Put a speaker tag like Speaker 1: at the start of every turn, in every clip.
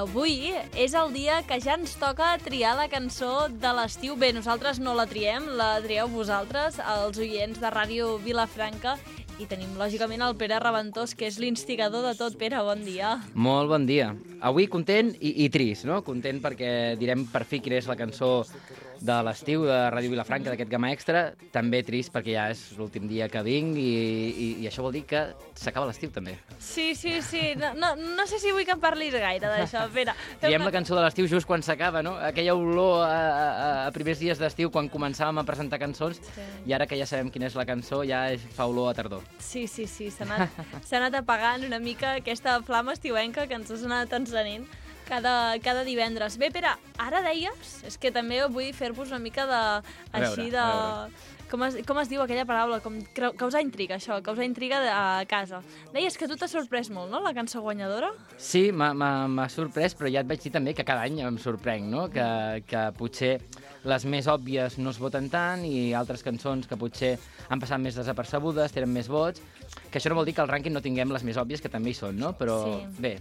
Speaker 1: avui és el dia que ja ens toca triar la cançó de l'estiu. Bé, nosaltres no la triem, la trieu vosaltres, els oients de Ràdio Vilafranca, i tenim, lògicament, el Pere Reventós, que és l'instigador de tot. Pere, bon dia.
Speaker 2: Molt bon dia. Avui content i, i trist, no? Content perquè direm per fi quina és la cançó de l'estiu de Ràdio Vilafranca, d'aquest Gama Extra. També trist perquè ja és l'últim dia que vinc i, i, i això vol dir que s'acaba l'estiu també.
Speaker 1: Sí, sí, sí. No, no, no sé si vull que em parlis gaire d'això, Pere.
Speaker 2: Diem la cançó de l'estiu just quan s'acaba, no? Aquella olor a, a, a primers dies d'estiu quan començàvem a presentar cançons
Speaker 1: Sí.
Speaker 2: i ara que ja sabem quina és la cançó ja és, fa olor a tardor.
Speaker 1: Sí, sí, sí, s'ha anat, anat apagant una mica aquesta flama estiuenca que ens has anat encenent cada, cada divendres. Bé, Pere, ara deies, és que també vull fer-vos una mica de...
Speaker 2: veure,
Speaker 1: així de...
Speaker 2: a
Speaker 1: Com es, com es diu aquella paraula? Com causar intriga, això, causar intriga de, a casa. Deies que tu t'ha sorprès molt, no?, la cançó guanyadora?
Speaker 2: Sí, m'ha sorprès, però ja et vaig dir també que cada any em sorprenc, no? Que, que potser les més òbvies no es voten tant i altres cançons que potser han passat més desapercebudes, tenen més vots, que això no vol dir que al rànquing no tinguem les més òbvies, que també hi són, no? Però
Speaker 1: Sí.
Speaker 2: bé,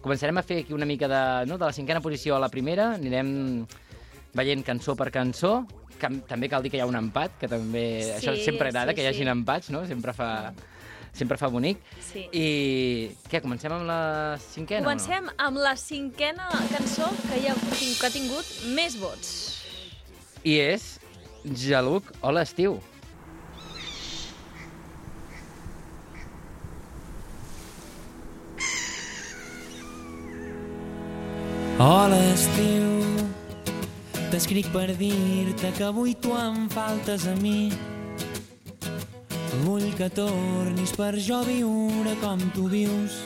Speaker 2: començarem a fer aquí una mica de, no? de la cinquena posició a la primera, anirem veient cançó per cançó, que també cal dir que hi ha un empat, que també
Speaker 1: Sí,
Speaker 2: això sempre agrada,
Speaker 1: sí,
Speaker 2: que hi hagin
Speaker 1: sí.
Speaker 2: empats, no? Sempre fa, sempre fa bonic.
Speaker 1: Sí.
Speaker 2: I què, comencem amb la cinquena
Speaker 1: Comencem amb la cinquena cançó que, hi ha, que ha tingut més vots.
Speaker 2: no? I és Jaluc o l'estiu.
Speaker 3: Hola, estiu. T'escric per dir-te que avui tu em faltes a mi. Vull que tornis per jo viure com tu vius.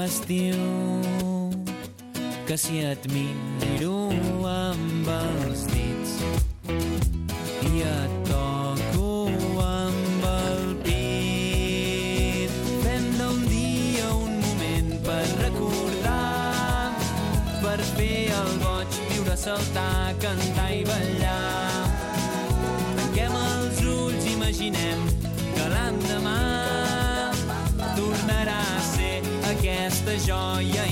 Speaker 3: Estiu, que si et miro amb els dits saltar, cantar i ballar. Tanquem els ulls, imaginem que l'endemà tornarà a ser aquesta joia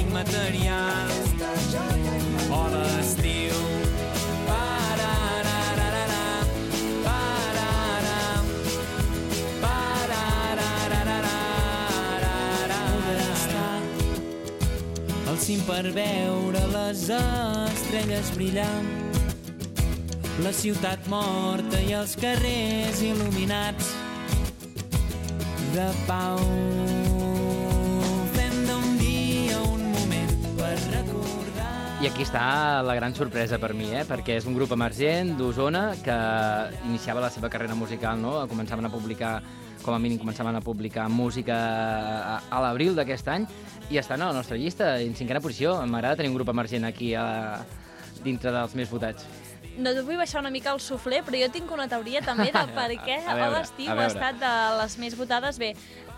Speaker 3: cim per veure les estrelles brillar la ciutat morta i els carrers il·luminats de pau. Fem d'un dia un moment per recordar...
Speaker 2: I aquí està la gran sorpresa per mi, eh? perquè és un grup emergent d'Osona que iniciava la seva carrera musical, no? començaven a publicar, com a mínim començaven a publicar música a, a l'abril d'aquest any i estan a la nostra llista, en cinquena posició. M'agrada tenir un grup emergent aquí a, dintre dels més votats.
Speaker 1: No et vull baixar una mica el suflé, però jo tinc una teoria també de per què
Speaker 2: A veure,
Speaker 1: l'estiu ha estat de les més votades. Bé,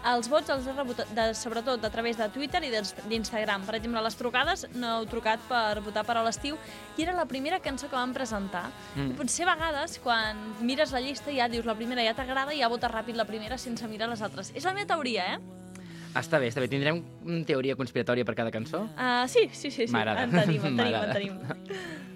Speaker 1: els vots els he rebut de, sobretot a través de Twitter i d'Instagram. Per exemple, les trucades no heu trucat per votar per a l'estiu i era la primera cançó que vam presentar. Mm. I potser a vegades, quan mires la llista, ja dius la primera ja t'agrada i ja votes ràpid la primera sense mirar les altres. És la meva teoria, eh?
Speaker 2: Està bé, està bé. Tindrem teoria conspiratòria per cada cançó?
Speaker 1: Uh, sí, sí, sí, sí. En tenim, en tenim, en tenim.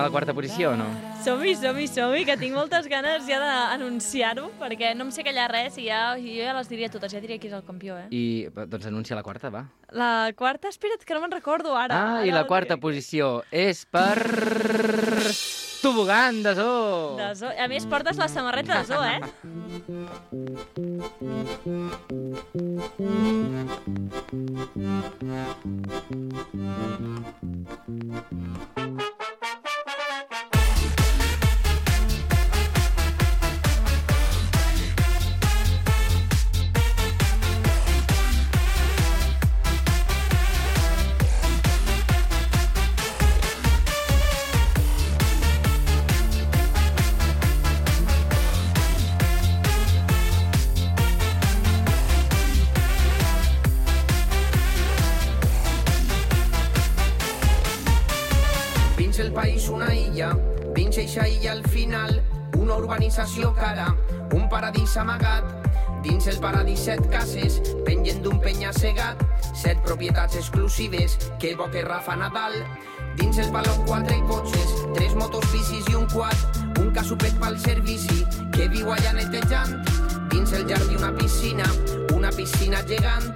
Speaker 2: A la quarta posició o no?
Speaker 1: Som-hi, som-hi, som-hi, que tinc moltes ganes ja d'anunciar-ho, perquè no em sé callar res i ja, jo ja les diria totes, ja diria qui és el campió, eh?
Speaker 2: I, doncs anuncia la quarta, va.
Speaker 1: La quarta, espera't, que no me'n recordo ara.
Speaker 2: Ah, i
Speaker 1: Ara
Speaker 2: la quarta
Speaker 1: diré.
Speaker 2: posició és per... tobogan de zoo!
Speaker 1: De zoo. A més, portes la samarreta de zoo, eh?
Speaker 4: paradís amagat. Dins el paradís set cases, pengen d'un penya-segat, set propietats exclusives que evoque Rafa Nadal. Dins el baló quatre cotxes, tres motos bicis i un quad, un casupet pel servici que viu allà netejant. Dins el jardí una piscina, una piscina gegant,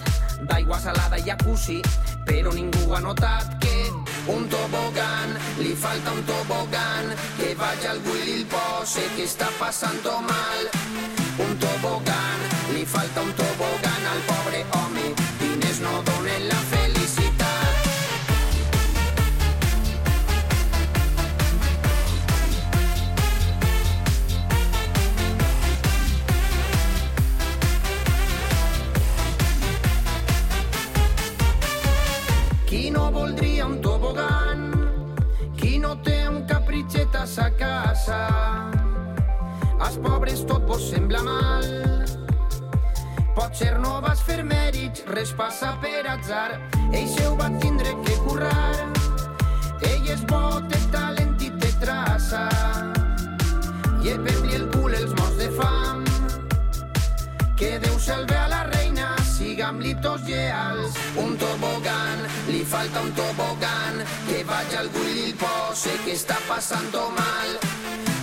Speaker 4: d'aigua salada i jacuzzi, però ningú ha notat que un tobogan, li falta un tobogan, que vaya al Willy pose que està passant mal. Un tobogan, li falta un tobogan al pobre home, diners no donen la felicitat. Qui no un? Capritxet a sa casa? Als pobres tot vos sembla mal. Potser no vas fer mèrits, res passa per atzar. Ell se ho va tindre que currar. Ell és bo, té talent i té traça. Llepem-li el cul els morts de fam. Que Déu salve un tobogan, que vaya al Willy el pose que està passant mal.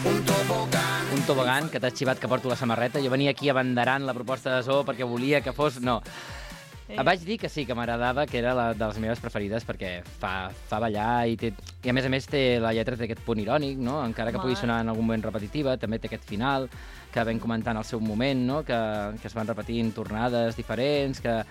Speaker 4: Un tobogan,
Speaker 2: Un tobogan que t'has xivat que porto la samarreta. Jo venia aquí abanderant la proposta de zoo perquè volia que fos... No.
Speaker 1: Sí.
Speaker 2: Vaig dir que sí, que m'agradava, que era la de les meves preferides perquè fa, fa ballar i, té, i a més a més té la lletra té aquest punt irònic, no? encara que pugui sonar en algun moment repetitiva, també té aquest final que vam comentar en el seu moment, no? que, que es van repetint tornades diferents, que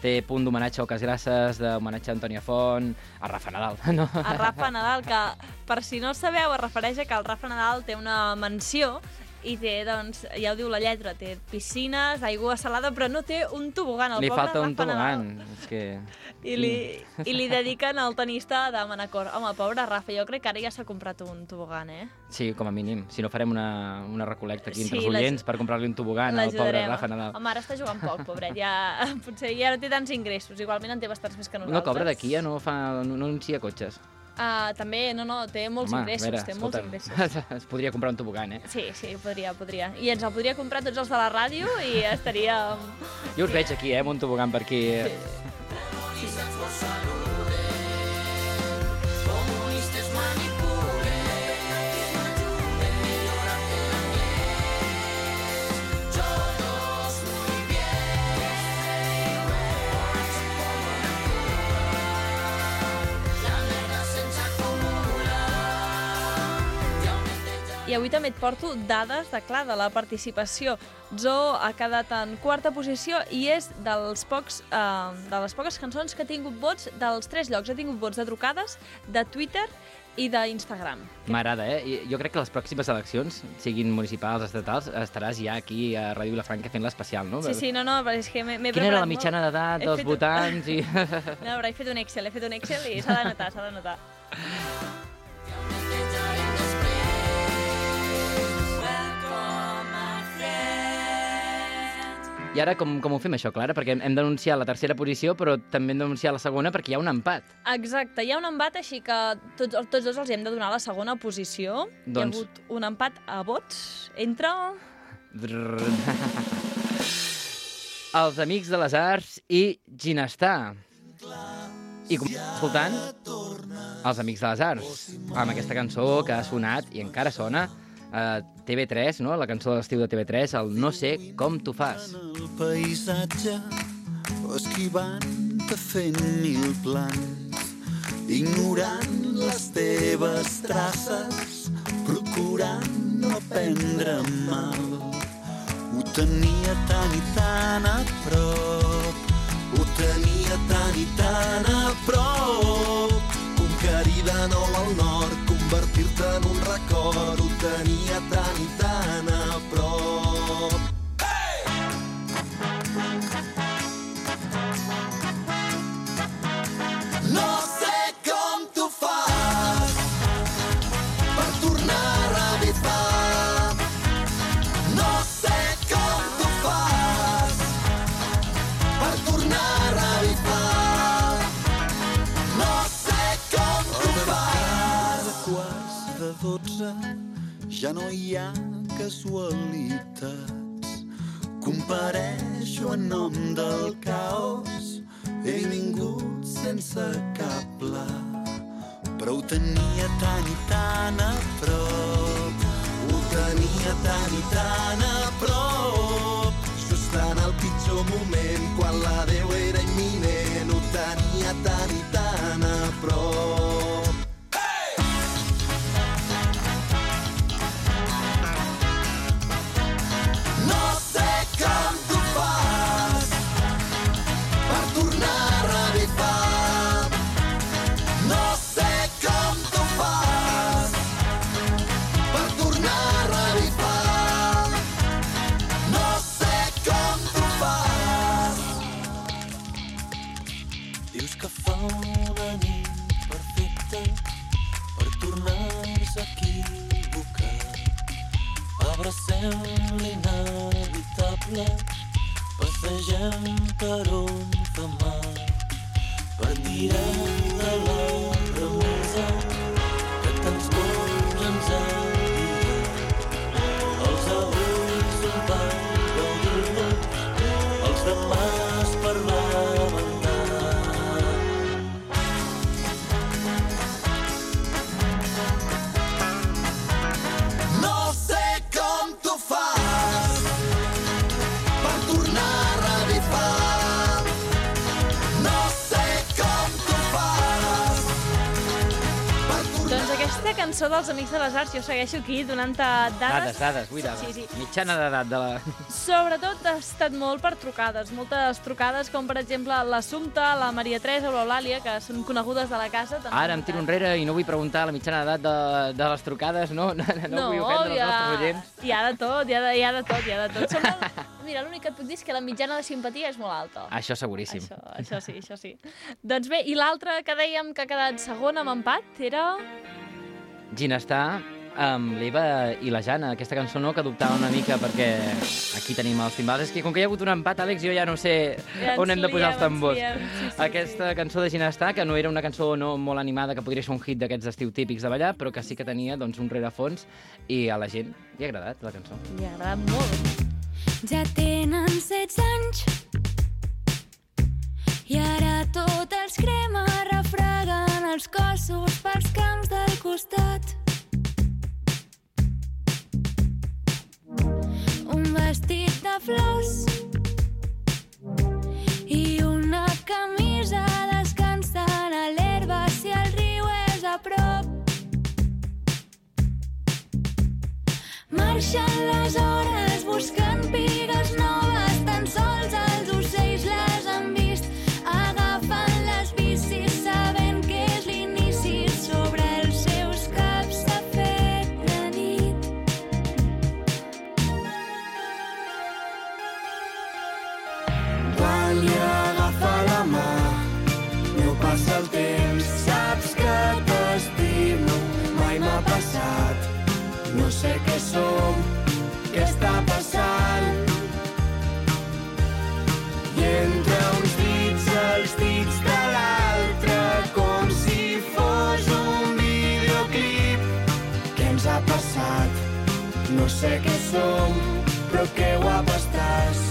Speaker 2: té punt d'homenatge a Ocas Grasses, d'homenatge a Antònia Font, a Rafa Nadal. No?
Speaker 1: a Rafa Nadal, que per si no el sabeu, es refereix a que el Rafa Nadal té una mansió i té, doncs, ja ho diu la lletra, té piscines, aigua salada, però no té un tobogan. El
Speaker 2: Li falta un tobogan. És que...
Speaker 1: I li, I li dediquen al tenista de Manacor. Home, pobre Rafa, jo crec que ara ja s'ha comprat un tobogan, eh?
Speaker 2: Sí, com a mínim. Si no, farem una, una recolecta aquí entre
Speaker 1: Sí,
Speaker 2: els oients per comprar-li un tobogan al pobre. Rafa Nadal.
Speaker 1: Home, ara està jugant poc, pobret. Ja, potser ja no té tants ingressos. Igualment en té bastants més que nosaltres.
Speaker 2: No cobra d'aquí, ja no, fa, no, no anuncia cotxes.
Speaker 1: Uh, també, no, no, té molts
Speaker 2: Home,
Speaker 1: ingressos,
Speaker 2: veure,
Speaker 1: té molts ingressos.
Speaker 2: es podria comprar un tobogan, eh?
Speaker 1: Sí, sí, podria, podria. I ens el podria comprar tots els de la ràdio i estaria...
Speaker 2: Jo us veig aquí, eh, amb un tobogan per aquí.
Speaker 4: comunistes
Speaker 1: I avui també et porto dades de, clar, de la participació. Zo ha quedat en quarta posició i és dels pocs, eh, de les poques cançons que ha tingut vots dels tres llocs. Ha tingut vots de trucades, de Twitter i d'Instagram.
Speaker 2: M'agrada, eh? Jo crec que les pròximes eleccions, siguin municipals, estatals, estaràs ja aquí a Ràdio Vilafranca fent l'especial, no?
Speaker 1: Sí, sí, no, no, però és que m'he m'he
Speaker 2: Quina era la
Speaker 1: preparat
Speaker 2: mitjana d'edat dels
Speaker 1: fet-
Speaker 2: votants? I...
Speaker 1: No, però he fet un Excel, he fet un Excel i s'ha de notar, s'ha de notar.
Speaker 2: I ara com, com ho fem això, Clara? Perquè hem, denunciat la tercera posició, però també hem denunciat la segona perquè hi ha un empat.
Speaker 1: Exacte, hi ha un empat, així que tots, tots dos els hem de donar la segona posició. Hi ha
Speaker 2: Doncs-
Speaker 1: hagut un empat a vots entre...
Speaker 2: Els Amics de les Arts i Ginestar. I com escoltant Els Amics de les Arts, amb aquesta cançó que ha sonat i encara sona a TV3, no? la cançó de l'estiu de TV3, el No sé com tu fas.
Speaker 5: el paisatge esquivant-te fent mil plans ignorant les teves traces procurant no prendre mal. Ho tenia tan i tan a prop, ho tenia tan i tan a prop. Conquerir de nou al nord, convertir-te en un record, ho tenia tan i tan pitjor moment, quan la Déu era imminent, ho tenia tan i tan a prop. Abracem l'inevitable, passegem per mal, per tirar de la
Speaker 1: Aquesta cançó dels Amics de les Arts, jo segueixo aquí donant-te dades.
Speaker 2: Dades, dades, vull dades.
Speaker 1: Sí, sí.
Speaker 2: Mitjana d'edat de la...
Speaker 1: Sobretot ha estat molt per trucades, moltes trucades, com per exemple l'Assumpta, la Maria Teresa o l'Eulàlia, que són conegudes de la casa. també
Speaker 2: Ara em tiro enrere i no vull preguntar la mitjana d'edat de, de les trucades, no? No, no, no vull ofendre els nostres oients.
Speaker 1: hi ha de tot, hi ha de, hi ha de tot, hi ha de tot. Som molt... Mira, l'únic que et puc dir és que la mitjana de simpatia és molt alta.
Speaker 2: Això seguríssim.
Speaker 1: Això, això sí, això sí. Doncs bé, i l'altra que dèiem que ha quedat segona amb empat era...
Speaker 2: Ginestar amb l'Eva i la Jana. Aquesta cançó no, que dubtava una mica perquè aquí tenim els timbals. És que com que hi ha hagut un empat, Àlex, jo ja no sé
Speaker 1: Ja
Speaker 2: on hem de posar
Speaker 1: liem,
Speaker 2: els tambors.
Speaker 1: liem, sí, sí.
Speaker 2: Aquesta cançó de Ginestar, que no era una cançó no molt animada, que podria ser un hit d'aquests d'estiu típics de ballar, però que sí que tenia doncs, un rerefons i a la gent li ha agradat la cançó.
Speaker 1: Li ha agradat molt.
Speaker 6: Ja tenen 16 anys i ara tot els crema refreguen els cossos pels camps del costat. Un vestit de flors i una camisa descansant a l'herba si el riu és a prop. Marxen les hores buscant pigues noves,
Speaker 5: sé què som, què està passant. I entre uns dits, els dits de l'altre, com si fos un videoclip. Què ens ha passat? No sé què som, però que guapa estàs.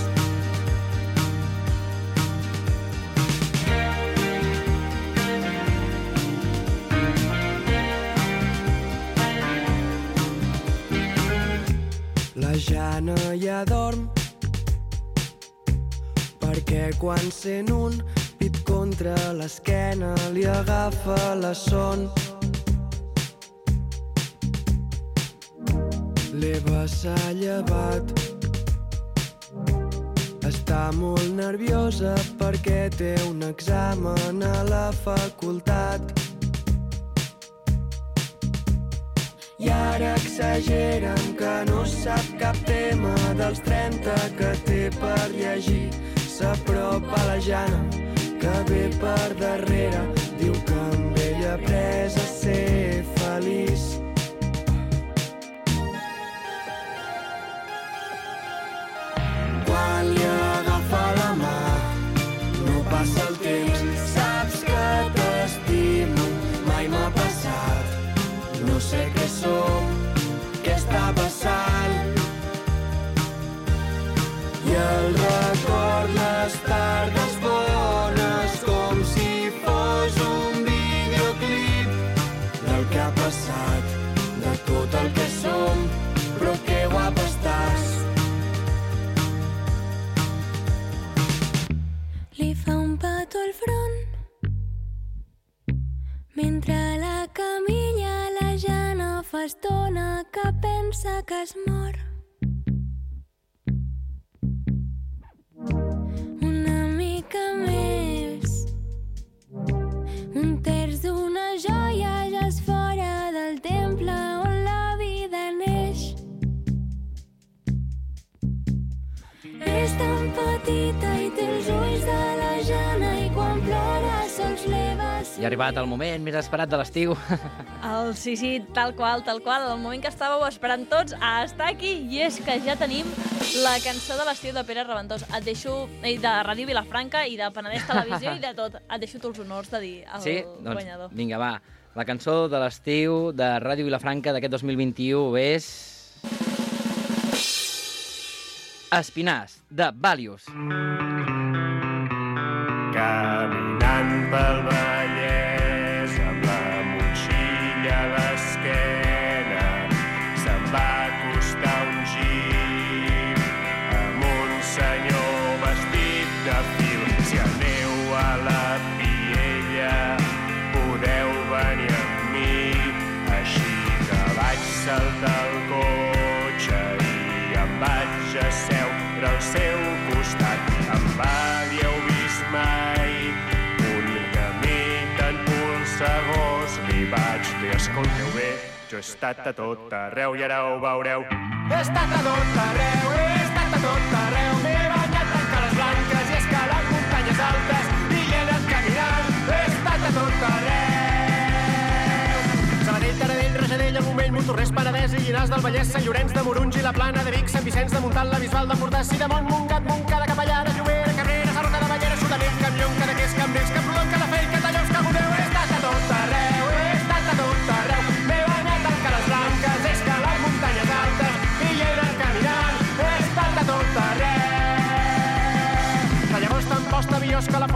Speaker 7: La Jana ja dorm perquè quan sent un pit contra l'esquena li agafa la son. l'Eva s'ha llevat. Està molt nerviosa perquè té un examen a la facultat. I ara exageren que no sap cap tema dels 30 que té per llegir. S'apropa la Jana, que ve per darrere. Diu que amb ella ha après a ser feliç. Sé
Speaker 6: fa estona que pensa que es mor.
Speaker 2: Arribat el moment més esperat de l'estiu.
Speaker 1: El, sí, sí, tal qual, tal qual. El moment que estàveu esperant tots a estar aquí. I és que ja tenim la cançó de l'estiu de Pere Reventós. Et deixo, eh, de Ràdio Vilafranca i de Penedès Televisió i de tot. Et deixo tu els honors de dir el
Speaker 2: sí? Doncs
Speaker 1: guanyador.
Speaker 2: vinga, va. La cançó de l'estiu de Ràdio Vilafranca d'aquest 2021 és... Espinàs, de Valius.
Speaker 8: Caminant he estat a tot arreu i ara ho veureu. He estat a tot arreu, he estat a tot arreu, m'he banyat en cales blanques i escalat muntanyes altes i he anat caminant, he estat a tot arreu. Sabadell, Taradell, Rajadell, el Montornès, Penedès i Llinars del Vallès, Sant Llorenç de Morunys i la Plana de Vic, Sant Vicenç de Montal, la Bisbal d'Empordà, Sidamont, Montgat, Montcada, Capellà, Llobera,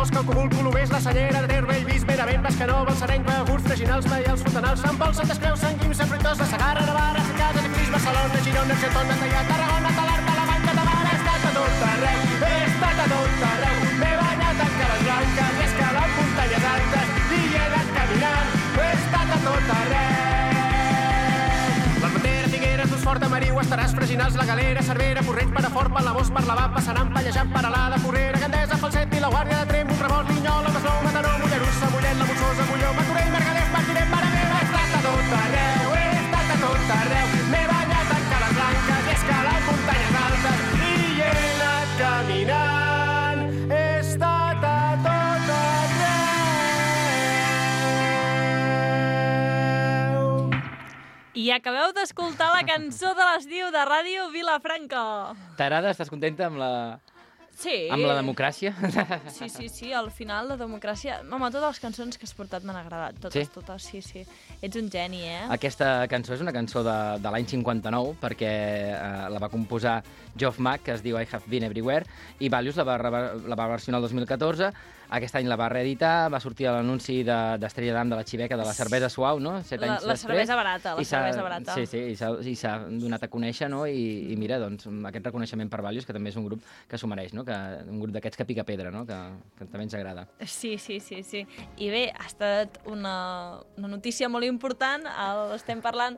Speaker 8: La Fosca, el Cogul, Colomers, la Cellera, de Ter, Bellvís, Benavent, Bascanó, Balsareny, Begurs, Freginals, Maials, Fontanals, Sant Pol, Santes Creus, Sant Guim, Sant Fruitós, la Segarra, Navarra, Sant Casa, Cris, Barcelona, Girona, Argentona, Teià, Tarragona, Talarn, Talamanca, de Mar, he estat a tot arreu, he estat a tot arreu, m'he banyat en cales blanques, he escalat muntanyes altes i he anat caminant, he estat a tot arreu. Fort, Mariu, Estaràs, Freginals, La Galera, Cervera, Porreig, Perafort, Palamós, Parlavà, Passaran, Pallejant, Paralada, Porrera, Gandesa, Falset, la Guàrdia de Trem, Linyola, Masnou, Mataró, Mollerussa, Mollet, La Molsosa, Molló, Martorell, Margalef, Martirem, Mare meva, he estat a tot arreu, he estat a tot arreu, m'he banyat en cales blanques, he escalat muntanyes altes i he anat caminant, he estat a tot arreu.
Speaker 1: I acabeu d'escoltar la cançó de l'estiu de Ràdio Vilafranca.
Speaker 2: T'agrada? Estàs contenta amb la,
Speaker 1: Sí.
Speaker 2: amb la democràcia?
Speaker 1: Sí, sí, sí, al final la democràcia... Home, totes les cançons que has portat m'han agradat, totes,
Speaker 2: Sí?
Speaker 1: totes, sí, sí. Ets un geni, eh?
Speaker 2: Aquesta cançó és una cançó de, de l'any 59 perquè eh, la va composar Geoff Mack, que es diu I Have Been Everywhere, i Valius la va, la va versionar el 2014. Aquest any la va reeditar, va sortir l'anunci de- d'Estrella d'Am de la Xiveca de la cervesa suau, no? Set
Speaker 1: La-
Speaker 2: anys
Speaker 1: la
Speaker 2: després.
Speaker 1: cervesa barata, la cervesa barata.
Speaker 2: Sí, sí, i s'ha donat a conèixer, no? I, I mira, doncs, aquest reconeixement per Valius, que també és un grup que s'ho mereix, no? no? que, un grup d'aquests que pica pedra, no? que, que també ens agrada.
Speaker 1: Sí, sí, sí, sí. I bé, ha estat una, una notícia molt important. El, estem parlant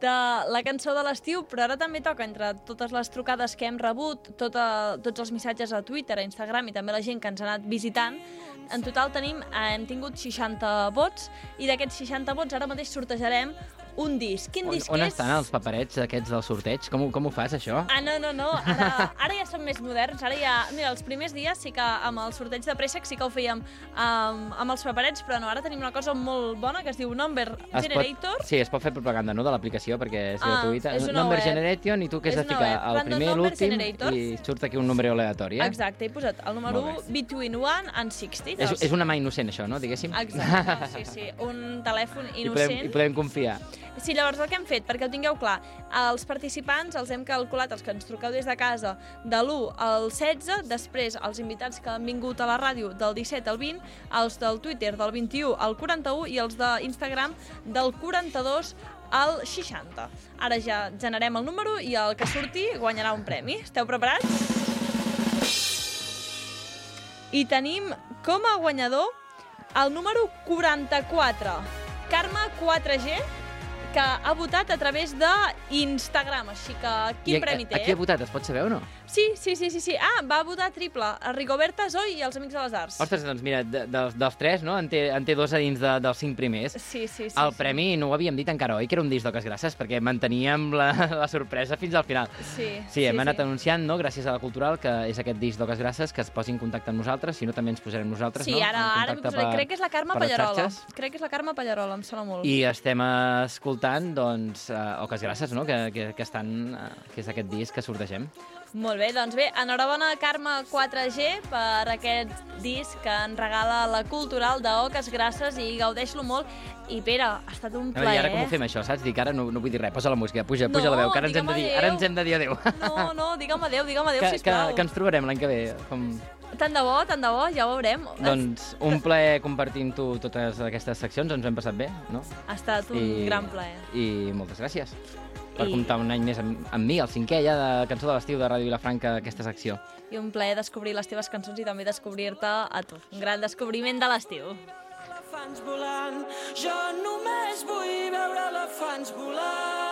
Speaker 1: de la cançó de l'estiu, però ara també toca, entre totes les trucades que hem rebut, tota, tots els missatges a Twitter, a Instagram i també la gent que ens ha anat visitant, en total tenim, hem tingut 60 vots i d'aquests 60 vots ara mateix sortejarem un disc. Quin
Speaker 2: On,
Speaker 1: disc
Speaker 2: on
Speaker 1: és?
Speaker 2: estan els paperets aquests del sorteig? Com, com ho fas, això?
Speaker 1: Ah, no, no, no. Ara, ara ja som més moderns. Ara ja... Mira, els primers dies sí que amb el sorteig de préssec sí que ho fèiem amb, amb els paperets, però no, ara tenim una cosa molt bona que es diu Number
Speaker 2: Es
Speaker 1: Generator.
Speaker 2: Pot, sí, es pot fer propaganda no, de l'aplicació perquè és
Speaker 1: Ah,
Speaker 2: gratuïta.
Speaker 1: és
Speaker 2: Number
Speaker 1: web.
Speaker 2: Generation i tu que has
Speaker 1: És
Speaker 2: de ficar
Speaker 1: web.
Speaker 2: el
Speaker 1: Random
Speaker 2: primer l'últim i surt aquí un número aleatori, eh?
Speaker 1: Exacte, he posat el número
Speaker 2: Molt
Speaker 1: 1, Between 1 and 60.
Speaker 2: És, és una mà innocent, això, no? Diguéssim.
Speaker 1: Exacte, sí, sí, un telèfon
Speaker 2: I podem,
Speaker 1: innocent.
Speaker 2: I podem confiar.
Speaker 1: Sí, llavors el que hem fet, perquè ho tingueu clar, els participants els hem calculat, els que ens truqueu des de casa, de l'1 al 16, després els invitats que han vingut a la ràdio del 17 al 20, els del Twitter del 21 al 41 i els d'Instagram del 42 al 60. Ara ja generem el número i el que surti guanyarà un premi. Esteu preparats? I tenim com a guanyador el número 44, Carme 4G, que ha votat a través d'Instagram, així que quin
Speaker 2: I
Speaker 1: premi té?
Speaker 2: a, a qui ha votat? Es pot saber o no?
Speaker 1: Sí, sí, sí, sí, sí. Ah, va votar triple. A Rigoberta Zoy i els Amics de les Arts.
Speaker 2: Ostres, doncs mira, de, dels, dels tres, no? En té, en té dos a dins de, dels cinc primers.
Speaker 1: Sí, sí, sí.
Speaker 2: el
Speaker 1: sí.
Speaker 2: premi no ho havíem dit encara, oi? Que era un disc d'Oques Grasses, perquè manteníem la, la sorpresa fins al final.
Speaker 1: Sí,
Speaker 2: Sí, hem
Speaker 1: sí,
Speaker 2: anat
Speaker 1: sí.
Speaker 2: anunciant, no?, gràcies a la Cultural, que és aquest disc d'Oques Grasses, que es posi en contacte amb nosaltres, si no també ens posarem nosaltres,
Speaker 1: Sí,
Speaker 2: no?
Speaker 1: ara,
Speaker 2: en
Speaker 1: ara
Speaker 2: contacte
Speaker 1: posaré. Crec que és la Carme
Speaker 2: per
Speaker 1: Pallarola. Crec que és la Carme Pallarola, em sona molt.
Speaker 2: I estem escoltant, doncs, uh, Oques Grasses, no?, que, que, que estan, uh, que és aquest disc que sortegem.
Speaker 1: Molt bé, doncs bé, enhorabona Carme 4G per aquest disc que ens regala la Cultural d'Oques Grasses i gaudeix-lo molt. I Pere, ha estat un plaer.
Speaker 2: I ara com ho fem, això, saps? Dic, ara no, no vull dir res, posa la música, puja, puja
Speaker 1: No,
Speaker 2: la veu, que ara ens, hem de dir, ara ens hem de dir adéu.
Speaker 1: No, no, digue'm adéu, digue'm adéu,
Speaker 2: que, que,
Speaker 1: sisplau.
Speaker 2: que ens trobarem l'any que ve. Com...
Speaker 1: Tant de bo, tant de bo, ja ho veurem.
Speaker 2: Doncs un plaer compartir amb tu totes aquestes seccions, ens ho hem passat bé, no?
Speaker 1: Ha estat un
Speaker 2: I-
Speaker 1: gran plaer.
Speaker 2: I moltes gràcies per
Speaker 1: I-
Speaker 2: comptar un any més amb, amb mi, el cinquè ja de Cançó de l'estiu de Ràdio Vilafranca, aquesta secció.
Speaker 1: I un plaer descobrir les teves cançons i també descobrir-te a tu. Un gran descobriment de l'estiu.
Speaker 3: elefants volant. Jo només vull veure elefants volar.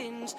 Speaker 3: skins.